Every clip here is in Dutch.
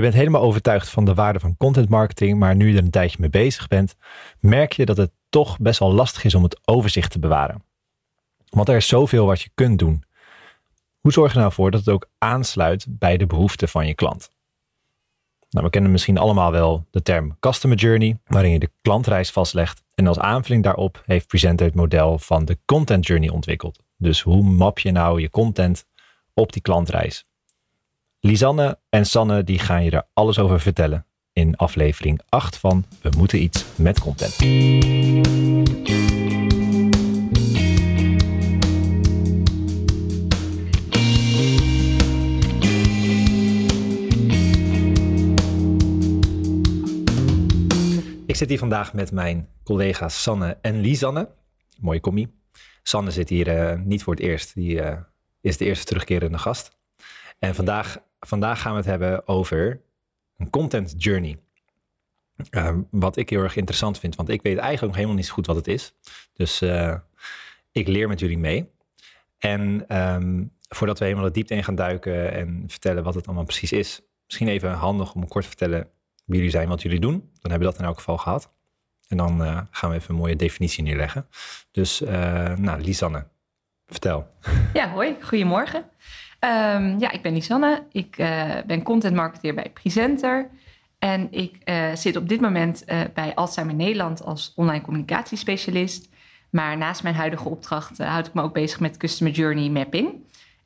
Je bent helemaal overtuigd van de waarde van content marketing, maar nu je er een tijdje mee bezig bent, merk je dat het toch best wel lastig is om het overzicht te bewaren. Want er is zoveel wat je kunt doen. Hoe zorg je nou voor dat het ook aansluit bij de behoeften van je klant? Nou, we kennen misschien allemaal wel de term Customer Journey, waarin je de klantreis vastlegt. En als aanvulling daarop heeft Presenter het model van de Content Journey ontwikkeld. Dus hoe map je nou je content op die klantreis? Lisanne en Sanne die gaan je er alles over vertellen in aflevering 8 van We moeten iets met content. Ik zit hier vandaag met mijn collega's Sanne en Lisanne. Mooie commie. Sanne zit hier uh, niet voor het eerst. Die uh, is de eerste terugkerende gast. En vandaag, vandaag gaan we het hebben over een content journey. Uh, wat ik heel erg interessant vind, want ik weet eigenlijk nog helemaal niet zo goed wat het is. Dus ik leer met jullie mee. En um, voordat we helemaal de diepte in gaan duiken en vertellen wat het allemaal precies is, misschien even handig om kort te vertellen wie jullie zijn, wat jullie doen. Dan hebben we dat in elk geval gehad. En dan uh, gaan we even een mooie definitie neerleggen. Dus, uh, nou, Lisanne, vertel. Ja, hoi, goedemorgen. Um, ja, ik ben Lisanne. Ik uh, ben content marketeer bij Presenter. En ik zit op dit moment bij Alzheimer Nederland als online communicatiespecialist. Maar naast mijn huidige opdracht houd ik me ook bezig met Customer Journey Mapping.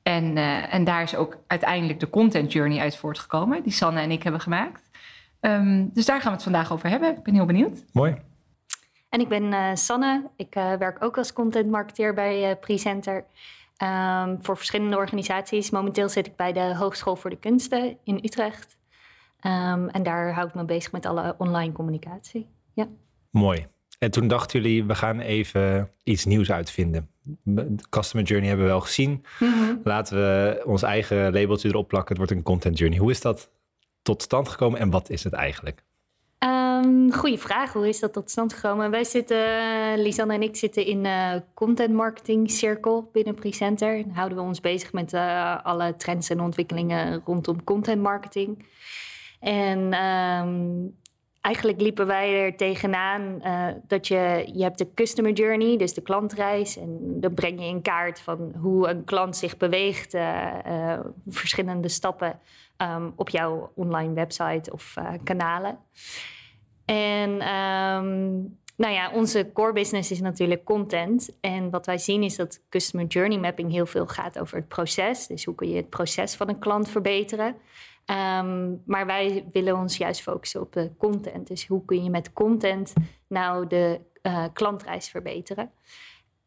En, en daar is ook uiteindelijk de Content Journey uit voortgekomen, die Sanne en ik hebben gemaakt. Um, dus daar gaan we het vandaag over hebben. Ik ben heel benieuwd. Mooi. En ik ben uh, Sanne. Ik uh, werk ook als content marketeer bij uh, Presenter. Um, voor verschillende organisaties. Momenteel zit ik bij de Hogeschool voor de Kunsten in Utrecht. Um, en daar hou ik me bezig met alle online communicatie. Ja. Mooi. En toen dachten jullie, we gaan even iets nieuws uitvinden. De customer journey hebben we wel gezien. Mm -hmm. Laten we ons eigen labeltje erop plakken. Het wordt een content journey. Hoe is dat tot stand gekomen en wat is het eigenlijk? Um, goeie vraag. Hoe is dat tot stand gekomen? Wij zitten, Lisanne en ik zitten in uh, content marketing cirkel binnen Presenter. En houden we ons bezig met uh, alle trends en ontwikkelingen rondom content marketing. En um, eigenlijk liepen wij er tegenaan uh, dat je, je hebt de customer journey, dus de klantreis. En dan breng je in kaart van hoe een klant zich beweegt, verschillende stappen um, op jouw online website of uh, kanalen. En um, nou ja, onze core business is natuurlijk content. En wat wij zien is dat customer journey mapping heel veel gaat over het proces. Dus hoe kun je het proces van een klant verbeteren? Um, maar wij willen ons juist focussen op content. Dus hoe kun je met content nou de uh, klantreis verbeteren?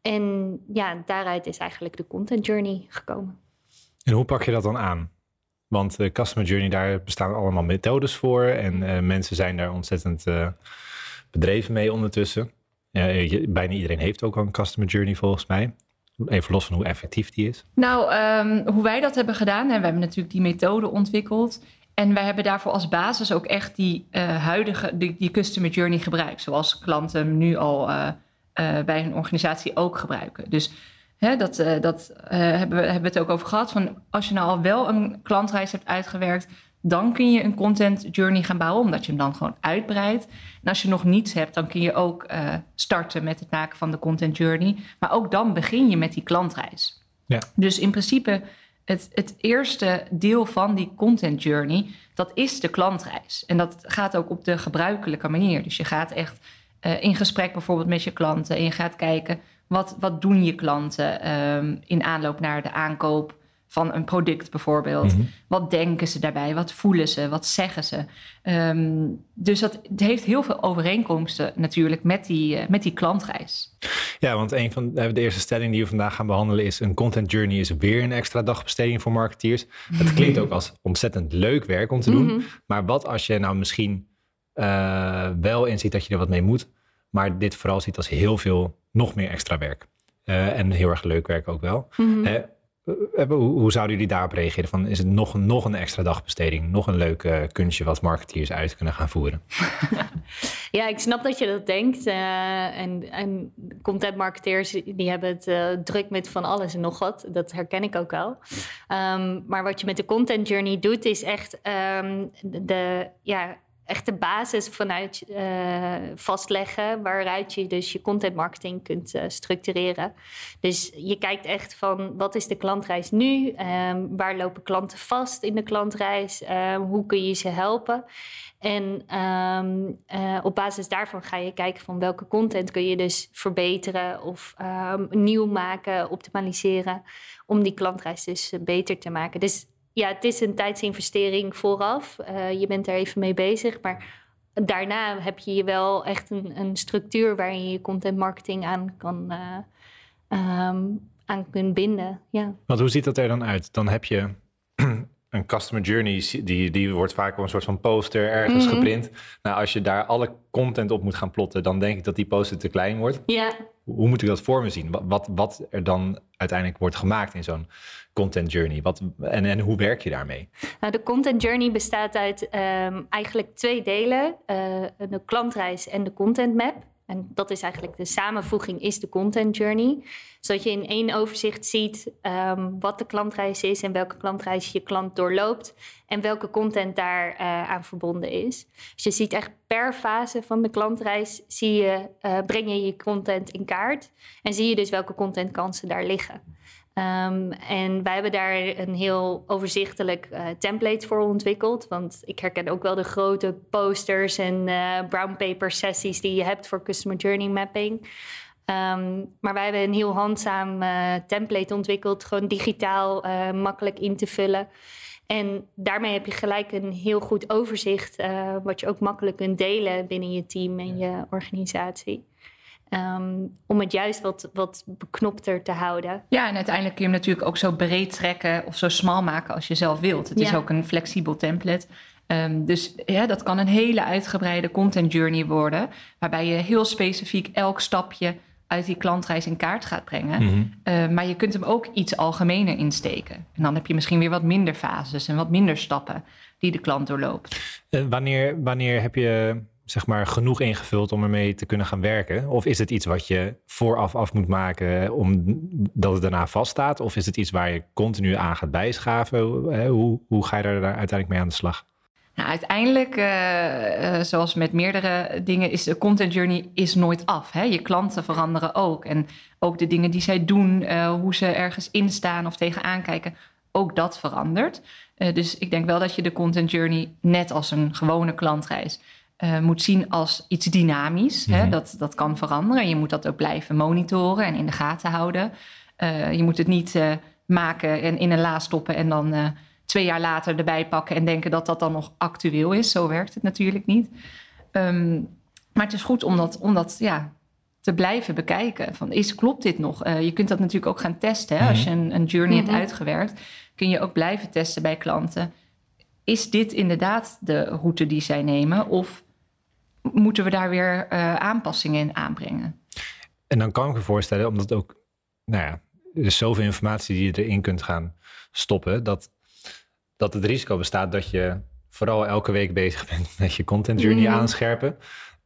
En ja, daaruit is eigenlijk de content journey gekomen. En hoe pak je dat dan aan? Want de customer journey, daar bestaan allemaal methodes voor. En uh, mensen zijn daar ontzettend uh, bedreven mee ondertussen. Uh, je, bijna iedereen heeft ook al een customer journey volgens mij. Even los van hoe effectief die is. Nou, um, hoe wij dat hebben gedaan, en we hebben natuurlijk die methode ontwikkeld. En wij hebben daarvoor als basis ook echt die huidige, die, die, customer journey gebruikt. Zoals klanten nu al bij hun organisatie ook gebruiken. Dus Hè, dat uh, dat uh, hebben, we, hebben we het ook over gehad. Van als je nou al wel een klantreis hebt uitgewerkt, dan kun je een content journey gaan bouwen, omdat je hem dan gewoon uitbreidt. En als je nog niets hebt, dan kun je ook uh, starten met het maken van de content journey. Maar ook dan begin je met die klantreis. Ja. Dus in principe, het, het eerste deel van die content journey, dat is de klantreis. En dat gaat ook op de gebruikelijke manier. Dus je gaat echt in gesprek bijvoorbeeld met je klanten en je gaat kijken wat, wat doen je klanten um, in aanloop naar de aankoop van een product bijvoorbeeld? Mm -hmm. Wat denken ze daarbij? Wat voelen ze? Wat zeggen ze? Um, dus dat het heeft heel veel overeenkomsten natuurlijk met die, uh, met die klantreis. Ja, want een van de eerste stellingen die we vandaag gaan behandelen is... een content journey is weer een extra dagbesteding voor marketeers. Het klinkt ook als ontzettend leuk werk om te doen. Mm -hmm. Maar wat als je nou misschien uh, wel inziet dat je er wat mee moet... maar dit vooral ziet als heel veel nog meer extra werk. Uh, en heel erg leuk werk ook wel. Mm-hmm. Uh, hoe, hoe, zouden jullie daarop reageren? Van, is het nog een, nog een extra dagbesteding? Nog een leuk uh, kunstje wat marketeers uit kunnen gaan voeren? Ja, ik snap dat je dat denkt. En, en content marketeers die hebben het druk met van alles en nog wat. Dat herken ik ook wel. Um, maar wat je met de content journey doet, is echt um, de, ja, echt de basis vanuit uh, vastleggen, waaruit je dus je content marketing kunt uh, structureren. Dus je kijkt echt van wat is de klantreis nu? Um, waar lopen klanten vast in de klantreis? Um, hoe kun je ze helpen? En um, uh, op basis daarvan ga je kijken van welke content kun je dus verbeteren of nieuw maken, optimaliseren, om die klantreis dus beter te maken. Dus ja, het is een tijdsinvestering vooraf. Uh, je bent er even mee bezig. Maar daarna heb je wel echt een, een structuur waarin je je content marketing aan kan uh, um, aan kunt binden. Ja. Want hoe ziet dat er dan uit? Dan heb je een customer journey, die, die wordt vaak op een soort van poster ergens mm -hmm. geprint. Nou, als je daar alle content op moet gaan plotten, dan denk ik dat die poster te klein wordt. Ja. Hoe moet ik dat voor me zien? Wat, wat, wat er dan uiteindelijk wordt gemaakt in zo'n content journey? Wat, en, en hoe werk je daarmee? Nou, de content journey bestaat uit um, eigenlijk twee delen. Uh, de klantreis en de content map. En dat is eigenlijk de samenvoeging, is de content journey. Zodat je in één overzicht ziet um, wat de klantreis is en welke klantreis je klant doorloopt en welke content daar uh, aan verbonden is. Dus je ziet echt per fase van de klantreis zie je, uh, breng je je content in kaart en zie je dus welke contentkansen daar liggen. Um, en wij hebben daar een heel overzichtelijk uh, template voor ontwikkeld. Want ik herken ook wel de grote posters en uh, brown paper sessies die je hebt voor customer journey mapping. Um, maar wij hebben een heel handzaam uh, template ontwikkeld, gewoon digitaal makkelijk in te vullen. En daarmee heb je gelijk een heel goed overzicht, wat je ook makkelijk kunt delen binnen je team en je organisatie. Um, om het juist wat, wat beknopter te houden. Ja, en uiteindelijk kun je hem natuurlijk ook zo breed trekken of zo smal maken als je zelf wilt. Het ja. is ook een flexibel template. Um, dus ja, dat kan een hele uitgebreide content journey worden, waarbij je heel specifiek elk stapje uit die klantreis in kaart gaat brengen. Mm -hmm. uh, maar je kunt hem ook iets algemener insteken. En dan heb je misschien weer wat minder fases en wat minder stappen die de klant doorloopt. Uh, wanneer, wanneer heb je zeg maar genoeg ingevuld om ermee te kunnen gaan werken? Of is het iets wat je vooraf af moet maken omdat het daarna vaststaat? Of is het iets waar je continu aan gaat bijschaven? Hoe, hoe ga je daar uiteindelijk mee aan de slag? Nou, uiteindelijk, uh, uh, zoals met meerdere dingen, is de content journey is nooit af. Hè? Je klanten veranderen ook. En ook de dingen die zij doen, uh, hoe ze ergens instaan of tegenaan kijken, ook dat verandert. dus ik denk wel dat je de content journey net als een gewone klantreis uh, moet zien als iets dynamisch. Mm -hmm. hè? Mhm. Dat, dat kan veranderen. Je moet dat ook blijven monitoren en in de gaten houden. Uh, je moet het niet uh, maken en in een la stoppen en dan twee jaar later erbij pakken en denken dat dat dan nog actueel is. Zo werkt het natuurlijk niet. Um, maar het is goed om dat, om dat ja, te blijven bekijken. Van, is, klopt dit nog? je kunt dat natuurlijk ook gaan testen. Hè? Mm -hmm. Als je een, een journey mm -hmm. hebt uitgewerkt, kun je ook blijven testen bij klanten. Is dit inderdaad de route die zij nemen? Of moeten we daar weer uh, aanpassingen in aanbrengen. En dan kan ik me voorstellen, omdat ook, nou ja, er is zoveel informatie die je erin kunt gaan stoppen, dat, dat het risico bestaat dat je vooral elke week bezig bent met je content journey mm. aanscherpen.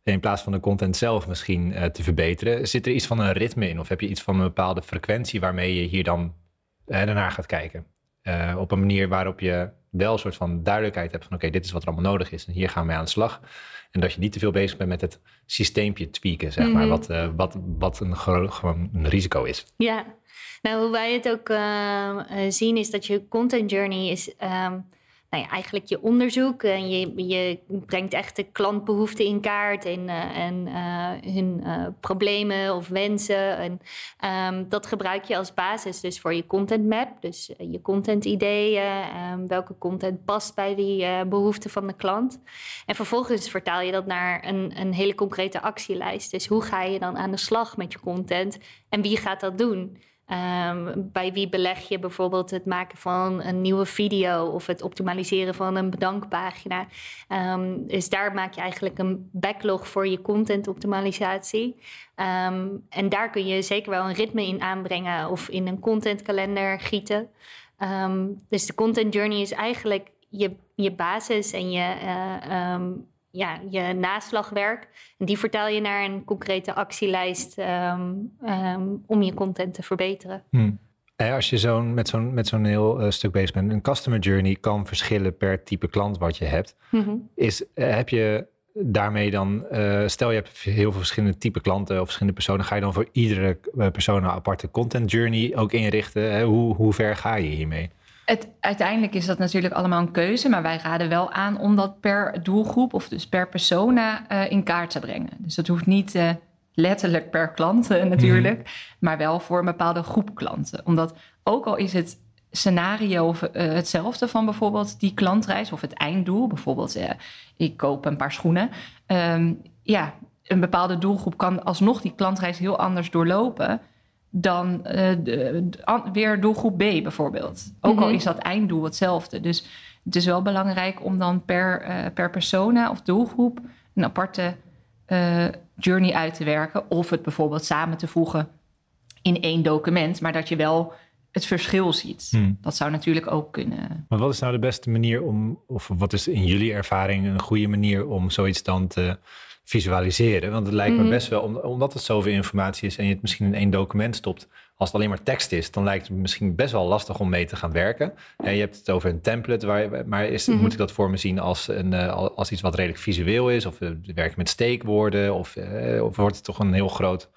In plaats van de content zelf misschien uh, te verbeteren. Zit er iets van een ritme in? Of heb je iets van een bepaalde frequentie waarmee je hier dan uh, daarnaar gaat kijken? Uh, op een manier waarop je wel een soort van duidelijkheid hebt van oké, okay, dit is wat er allemaal nodig is en hier gaan we aan de slag. En dat je niet te veel bezig bent met het systeempje tweaken, zeg mm -hmm. maar, wat, uh, wat, wat een, gewoon een risico is. Ja, nou hoe wij het ook uh, zien is dat je content journey is... Um nou eigenlijk je onderzoek. En je, je brengt echt de klantbehoeften in kaart en, uh, en uh, hun problemen of wensen. En um, dat gebruik je als basis dus voor je content map. Dus je content ideeën, um, welke content past bij die behoeften van de klant. En vervolgens vertaal je dat naar een, een hele concrete actielijst. Dus hoe ga je dan aan de slag met je content en wie gaat dat doen? Um, bij wie beleg je bijvoorbeeld het maken van een nieuwe video of het optimaliseren van een bedankpagina? Um, dus daar maak je eigenlijk een backlog voor je content optimalisatie. Um, en daar kun je zeker wel een ritme in aanbrengen of in een contentkalender gieten. dus de content journey is eigenlijk je, je basis en je, uh, ja, je naslagwerk. En die vertaal je naar een concrete actielijst ehm, ehm, om je content te verbeteren. Hmm. Als je zo'n, met, zo'n, met zo'n heel eh, stuk bezig bent, een customer journey kan verschillen per type klant wat je hebt. Mhm. Is, eh, heb je daarmee dan, eh, stel je hebt heel veel verschillende type klanten of verschillende personen, ga je dan voor iedere persoon een aparte content journey ook inrichten? Hè? Hoe, hoe ver ga je hiermee? Het, uiteindelijk is dat natuurlijk allemaal een keuze, maar wij raden wel aan om dat per doelgroep of dus per persona in kaart te brengen. Dus dat hoeft niet letterlijk per klant natuurlijk, mhm. maar wel voor een bepaalde groep klanten. Omdat ook al is het scenario uh, hetzelfde van bijvoorbeeld die klantreis of het einddoel, bijvoorbeeld ik koop een paar schoenen. Um, ja, een bepaalde doelgroep kan alsnog die klantreis heel anders doorlopen dan uh, de, weer doelgroep B bijvoorbeeld. Ook al mhm. is dat einddoel hetzelfde. Dus het is wel belangrijk om dan per, per persona of doelgroep een aparte journey uit te werken. Of het bijvoorbeeld samen te voegen in één document, maar dat je wel het verschil ziet. Hmm. Dat zou natuurlijk ook kunnen. Maar wat is nou de beste manier om, of wat is in jullie ervaring een goede manier om zoiets dan te visualiseren? Want het lijkt me mhm. best wel, omdat het zoveel informatie is en je het misschien in één document stopt, als het alleen maar tekst is, dan lijkt het misschien best wel lastig om mee te gaan werken. En je hebt het over een template, waar, maar is, mhm. moet ik dat voor me zien als, een, eh, als iets wat redelijk visueel is? Of uh, werk met steekwoorden? Of, uh, of wordt het toch een heel groot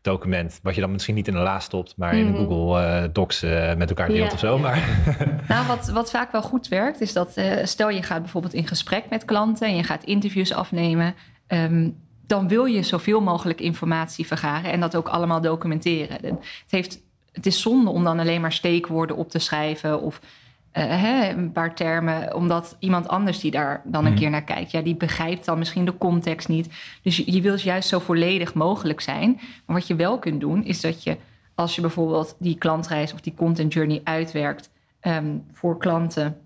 document, wat je dan misschien niet in een la stopt, maar in mhm. Google Docs met elkaar deelt of zo. Maar... nou, wat, wat vaak wel goed werkt, is dat stel je gaat bijvoorbeeld in gesprek met klanten en je gaat interviews afnemen. Ehm, dan wil je zoveel mogelijk informatie vergaren en dat ook allemaal documenteren. Het, heeft, het is zonde om dan alleen maar steekwoorden op te schrijven of uh, hè, een paar termen, omdat iemand anders die daar dan een mhm. keer naar kijkt, ja, die begrijpt dan misschien de context niet. Dus je, je wilt juist zo volledig mogelijk zijn. Maar wat je wel kunt doen, is dat je, als je bijvoorbeeld die klantreis of die content journey uitwerkt ehm, voor klanten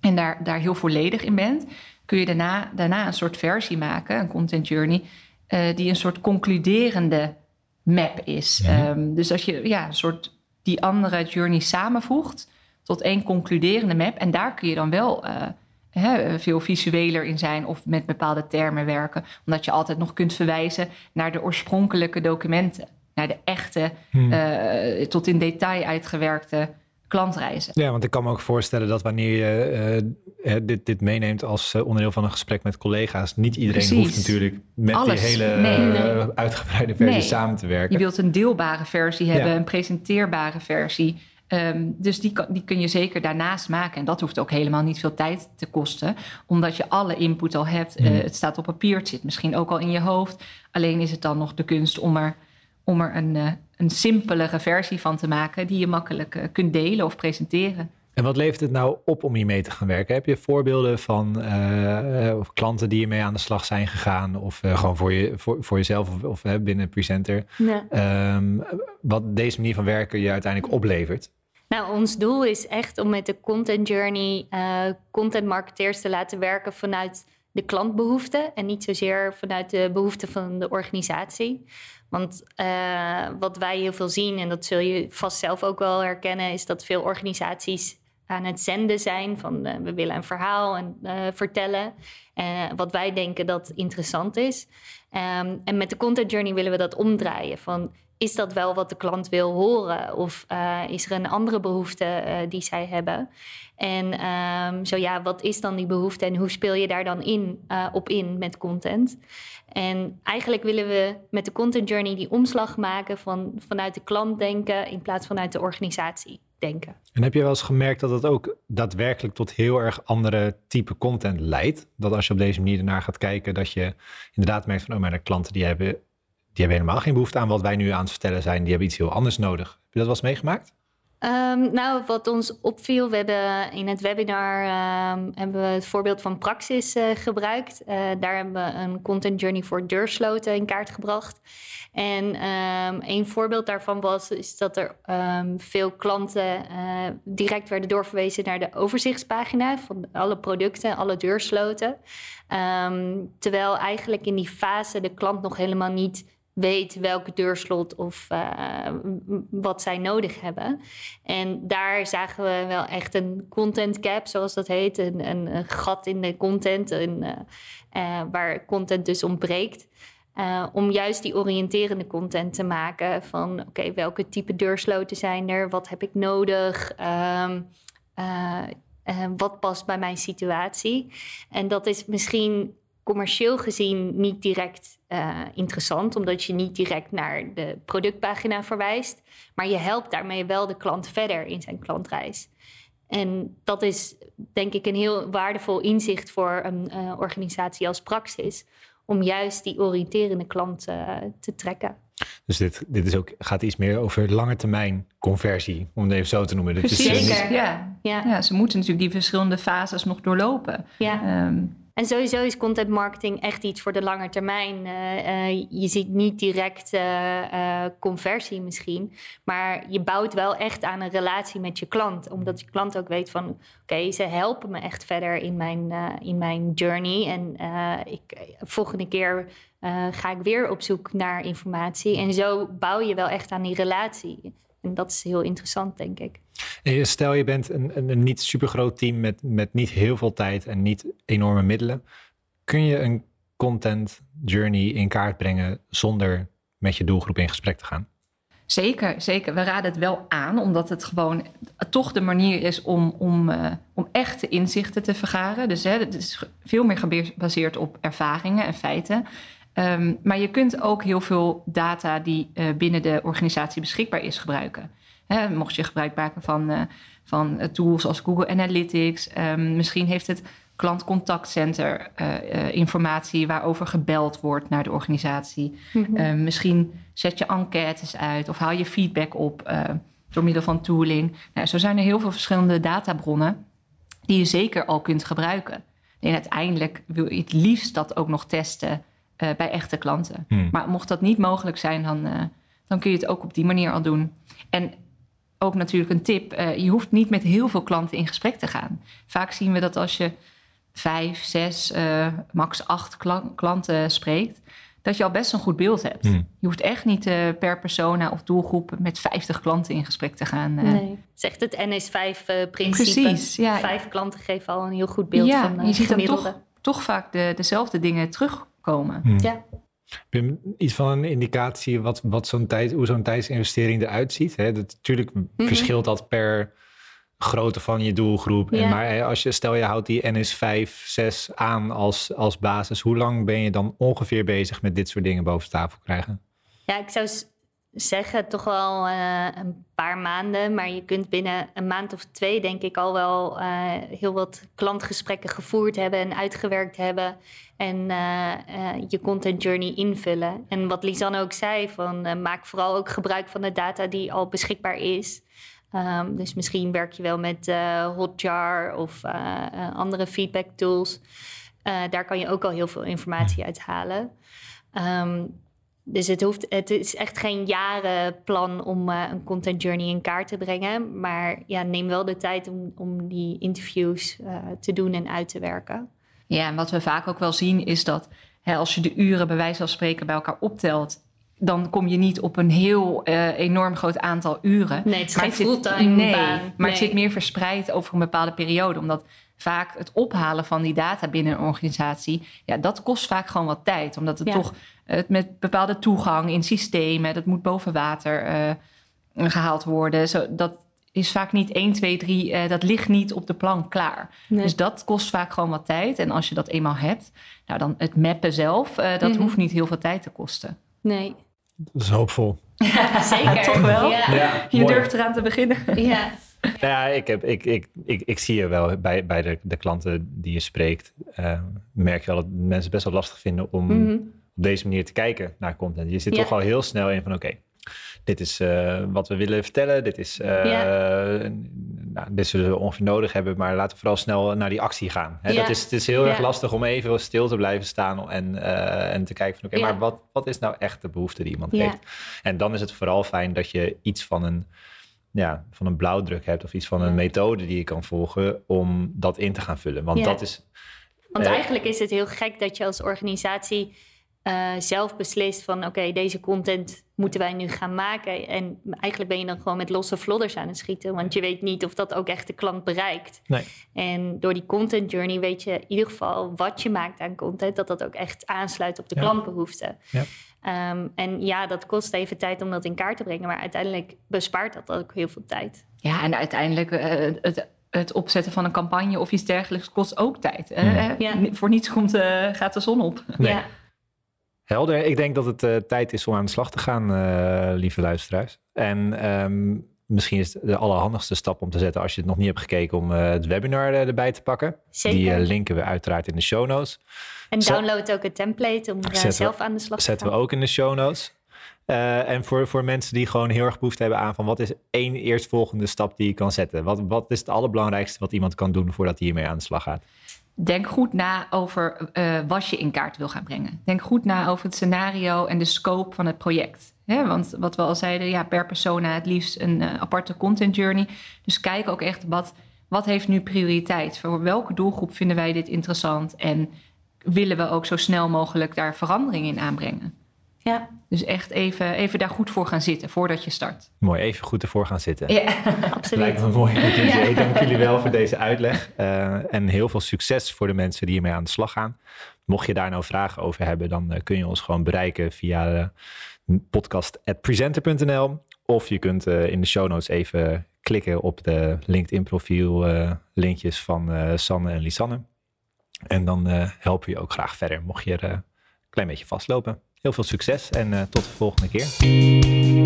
en daar, daar heel volledig in bent, kun je daarna, daarna een soort versie maken, een content journey, uh, die een soort concluderende map is. Ehm, dus als je ja, een soort die andere journey samenvoegt tot één concluderende map. En daar kun je dan wel uh, veel visueler in zijn of met bepaalde termen werken. Omdat je altijd nog kunt verwijzen naar de oorspronkelijke documenten. Naar de echte, hmm. uh, tot in detail uitgewerkte klantreizen. Ja, want ik kan me ook voorstellen dat wanneer je uh, dit, dit meeneemt als onderdeel van een gesprek met collega's, niet iedereen hoeft natuurlijk met Alles. die hele nee, uitgebreide versie samen te werken. Je wilt een deelbare versie hebben, een presenteerbare versie. Um, dus die, die kun je zeker daarnaast maken. En dat hoeft ook helemaal niet veel tijd te kosten, omdat je alle input al hebt. Mm. het staat op papier, het zit misschien ook al in je hoofd. Alleen is het dan nog de kunst om er, om er een, een simpelere versie van te maken die je makkelijk eh, kunt delen of presenteren. En wat levert het nou op om hiermee te gaan werken? Heb je voorbeelden van uh, of klanten die hiermee aan de slag zijn gegaan? Of gewoon voor, je, voor, voor jezelf of, of binnen Presenter? Um, wat deze manier van werken je uiteindelijk oplevert? Nou, ons doel is echt om met de content journey content marketeers te laten werken vanuit de klantbehoeften en niet zozeer vanuit de behoeften van de organisatie. Want uh, wat wij heel veel zien, en dat zul je vast zelf ook wel herkennen, is dat veel organisaties aan het zenden zijn van uh, we willen een verhaal en, uh, vertellen. wat wij denken dat interessant is. Um, en met de content journey willen we dat omdraaien. Van is dat wel wat de klant wil horen? Of is er een andere behoefte die zij hebben? En um, zo ja, wat is dan die behoefte en hoe speel je daar dan in, op in met content? En eigenlijk willen we met de content journey die omslag maken van vanuit de klant denken in plaats van uit de organisatie En heb je wel eens gemerkt dat het ook daadwerkelijk tot heel erg andere type content leidt? Dat als je op deze manier ernaar gaat kijken, dat je inderdaad merkt van, oh, maar de klanten die hebben, die hebben helemaal geen behoefte aan wat wij nu aan het vertellen zijn. Die hebben iets heel anders nodig. Heb je dat wel eens meegemaakt? Um, nou, wat ons opviel, we hebben in het webinar um, hebben we het voorbeeld van Praxis uh, gebruikt. Uh, daar hebben we een content journey voor deursloten in kaart gebracht. En um, een voorbeeld daarvan was is dat er veel klanten uh, direct werden doorverwezen naar de overzichtspagina van alle producten, alle deursloten. terwijl eigenlijk in die fase de klant nog helemaal niet weet welke deurslot of uh, wat zij nodig hebben. En daar zagen we wel echt een content gap, zoals dat heet. Een, een, een gat in de content, een, uh, uh, waar content dus ontbreekt. om juist die oriënterende content te maken van oké, welke type deursloten zijn er? Wat heb ik nodig? Um, wat past bij mijn situatie? En dat is misschien commercieel gezien niet direct uh, interessant, omdat je niet direct naar de productpagina verwijst. Maar je helpt daarmee wel de klant verder in zijn klantreis. En dat is denk ik een heel waardevol inzicht voor een uh, organisatie als Praxis, om juist die oriënterende klant uh, te trekken. Dus dit, dit is ook, gaat iets meer over lange termijn conversie, om het even zo te noemen. Precies, is, Zeker. Ja. Ja. ja, ze moeten natuurlijk die verschillende fases nog doorlopen. Ja. Um, en sowieso is content marketing echt iets voor de lange termijn. Uh, uh, je ziet niet direct uh, conversie misschien, maar je bouwt wel echt aan een relatie met je klant. Omdat je klant ook weet van, oké, ze helpen me echt verder in mijn, in mijn journey. En ik, volgende keer ga ik weer op zoek naar informatie. En zo bouw je wel echt aan die relatie. En dat is heel interessant, denk ik. Stel je bent een, een, niet super groot team met, met niet heel veel tijd en niet enorme middelen. Kun je een content journey in kaart brengen zonder met je doelgroep in gesprek te gaan? Zeker, zeker. We raden het wel aan, omdat het gewoon toch de manier is om, om, uh, om echte inzichten te vergaren. Dus hè, het is veel meer gebaseerd op ervaringen en feiten. Um, maar je kunt ook heel veel data die uh, binnen de organisatie beschikbaar is gebruiken. Mocht je gebruik maken van, uh, van uh, tools als Google Analytics. Um, misschien heeft het klantcontactcenter informatie waarover gebeld wordt naar de organisatie. Mm -hmm. misschien zet je enquêtes uit of haal je feedback op door middel van tooling. Nou, zo zijn er heel veel verschillende databronnen die je zeker al kunt gebruiken. En uiteindelijk wil je het liefst dat ook nog testen uh, bij echte klanten. Hmm. Maar mocht dat niet mogelijk zijn, dan, uh, dan kun je het ook op die manier al doen. En ook natuurlijk een tip: uh, je hoeft niet met heel veel klanten in gesprek te gaan. Vaak zien we dat als je vijf, zes, max acht klanten spreekt, dat je al best een goed beeld hebt. Hmm. Je hoeft echt niet per persona of doelgroep met 50 klanten in gesprek te gaan. Nee, zegt het NS5-principe. Precies, ja. Vijf klanten geven al een heel goed beeld ja, van je ziet dan toch, toch vaak de, dezelfde dingen terug komen. Hmm. Ja. Heb je iets van een indicatie wat, wat zo'n tijd, hoe zo'n tijdsinvestering eruit ziet? Hè? Dat, natuurlijk mm -hmm. verschilt dat per grootte van je doelgroep. Ja. En maar als je, stel je houdt die NS 5, 6 aan als, als basis, hoe lang ben je dan ongeveer bezig met dit soort dingen boven tafel krijgen? Ja, ik zou zeggen toch wel uh, een paar maanden. Maar je kunt binnen een maand of twee, denk ik, al wel uh, heel wat klantgesprekken gevoerd hebben en uitgewerkt hebben. En uh, je content journey invullen. En wat Lisanne ook zei, van maak vooral ook gebruik van de data die al beschikbaar is. Um, dus misschien werk je wel met Hotjar of andere feedback tools. daar kan je ook al heel veel informatie uit halen. Um, dus het, hoeft, het is echt geen jarenplan om uh, een content journey in kaart te brengen. Maar ja, neem wel de tijd om, om die interviews uh, te doen en uit te werken. Ja, en wat we vaak ook wel zien is dat hè, als je de uren bij wijze van spreken bij elkaar optelt, dan kom je niet op een heel uh, enorm groot aantal uren. Nee, het is geen fulltime nee, baan. Maar nee. het zit meer verspreid over een bepaalde periode. Omdat vaak het ophalen van die data binnen een organisatie... ja, dat kost vaak gewoon wat tijd. Omdat het ja. toch het met bepaalde toegang in systemen... dat moet boven water uh, gehaald worden. Zo, dat is vaak niet 1, 2, 3... Uh, dat ligt niet op de plank klaar. Nee. Dus dat kost vaak gewoon wat tijd. En als je dat eenmaal hebt... nou dan het mappen zelf, uh, dat mm -hmm. hoeft niet heel veel tijd te kosten. Nee. Dat is hoopvol. Ja, zeker. Toch wel? Ja. Ja, je mooi. durft eraan te beginnen. Ja. Nou ja, ik, heb, ik, ik, ik, ik zie je wel bij, bij de, de klanten die je spreekt. Uh, merk je wel dat mensen best wel lastig vinden om mm -hmm. op deze manier te kijken naar content. Je zit ja. toch al heel snel in van oké, okay, dit is uh, wat we willen vertellen. Dit is uh, ja. nou, dit zullen we ongeveer nodig hebben, maar laten we vooral snel naar die actie gaan. Hè, ja. dat is, het is heel erg lastig om even stil te blijven staan en, en te kijken van oké, okay, maar wat, wat is nou echt de behoefte die iemand heeft? En dan is het vooral fijn dat je iets van een ja, van een blauwdruk hebt of iets van een methode die je kan volgen om dat in te gaan vullen. Want ja. dat is. Want uh, eigenlijk is het heel gek dat je als organisatie eh, zelf beslist van oké, deze content moeten wij nu gaan maken. En eigenlijk ben je dan gewoon met losse vlodders aan het schieten. Want je weet niet of dat ook echt de klant bereikt. Nee. En door die content journey weet je in ieder geval wat je maakt aan content. Dat dat ook echt aansluit op de Ja. klantbehoeften. Ja. Ehm, en ja, dat kost even tijd om dat in kaart te brengen. Maar uiteindelijk bespaart dat ook heel veel tijd. Ja, en uiteindelijk eh, het, het opzetten van een campagne of iets dergelijks kost ook tijd. Ja. Voor niets komt, eh, gaat de zon op. Nee. Ja. Helder. Ik denk dat het eh, tijd is om aan de slag te gaan, eh, lieve luisteraars. En ehm, misschien is het de allerhandigste stap om te zetten als je het nog niet hebt gekeken om eh, het webinar eh, erbij te pakken. Zeker. Die eh, linken we uiteraard in de show notes. En download ook een template om we- zelf aan de slag te zetten we gaan. ook in de show notes. En voor, voor mensen die gewoon heel erg behoefte hebben aan van wat is één eerstvolgende stap die je kan zetten? Wat, wat is het allerbelangrijkste wat iemand kan doen voordat hij hiermee aan de slag gaat? Denk goed na over eh, wat je in kaart wil gaan brengen. Denk goed na over het scenario en de scope van het project. Want wat we al zeiden, ja, per persona het liefst een eh, aparte content journey. Dus kijk ook echt wat, wat heeft nu prioriteit? Voor welke doelgroep vinden wij dit interessant? En willen we ook zo snel mogelijk daar verandering in aanbrengen? Ja, Dus echt even, even daar goed voor gaan zitten voordat je start. Mooi, even goed ervoor gaan zitten. Ja. absoluut. Lijkt me mooi. Ik dank jullie wel voor deze uitleg. eh, en heel veel succes voor de mensen die hiermee aan de slag gaan. Mocht je daar nou vragen over hebben, dan eh, kun je ons gewoon bereiken via uh, podcast.presenter.nl. Of je kunt eh, in de show notes even klikken op de LinkedIn profiel eh, linkjes van eh, Sanne en Lisanne. En dan eh, helpen we je ook graag verder, mocht je er eh, een klein beetje vastlopen. Heel veel succes en eh, tot de volgende keer.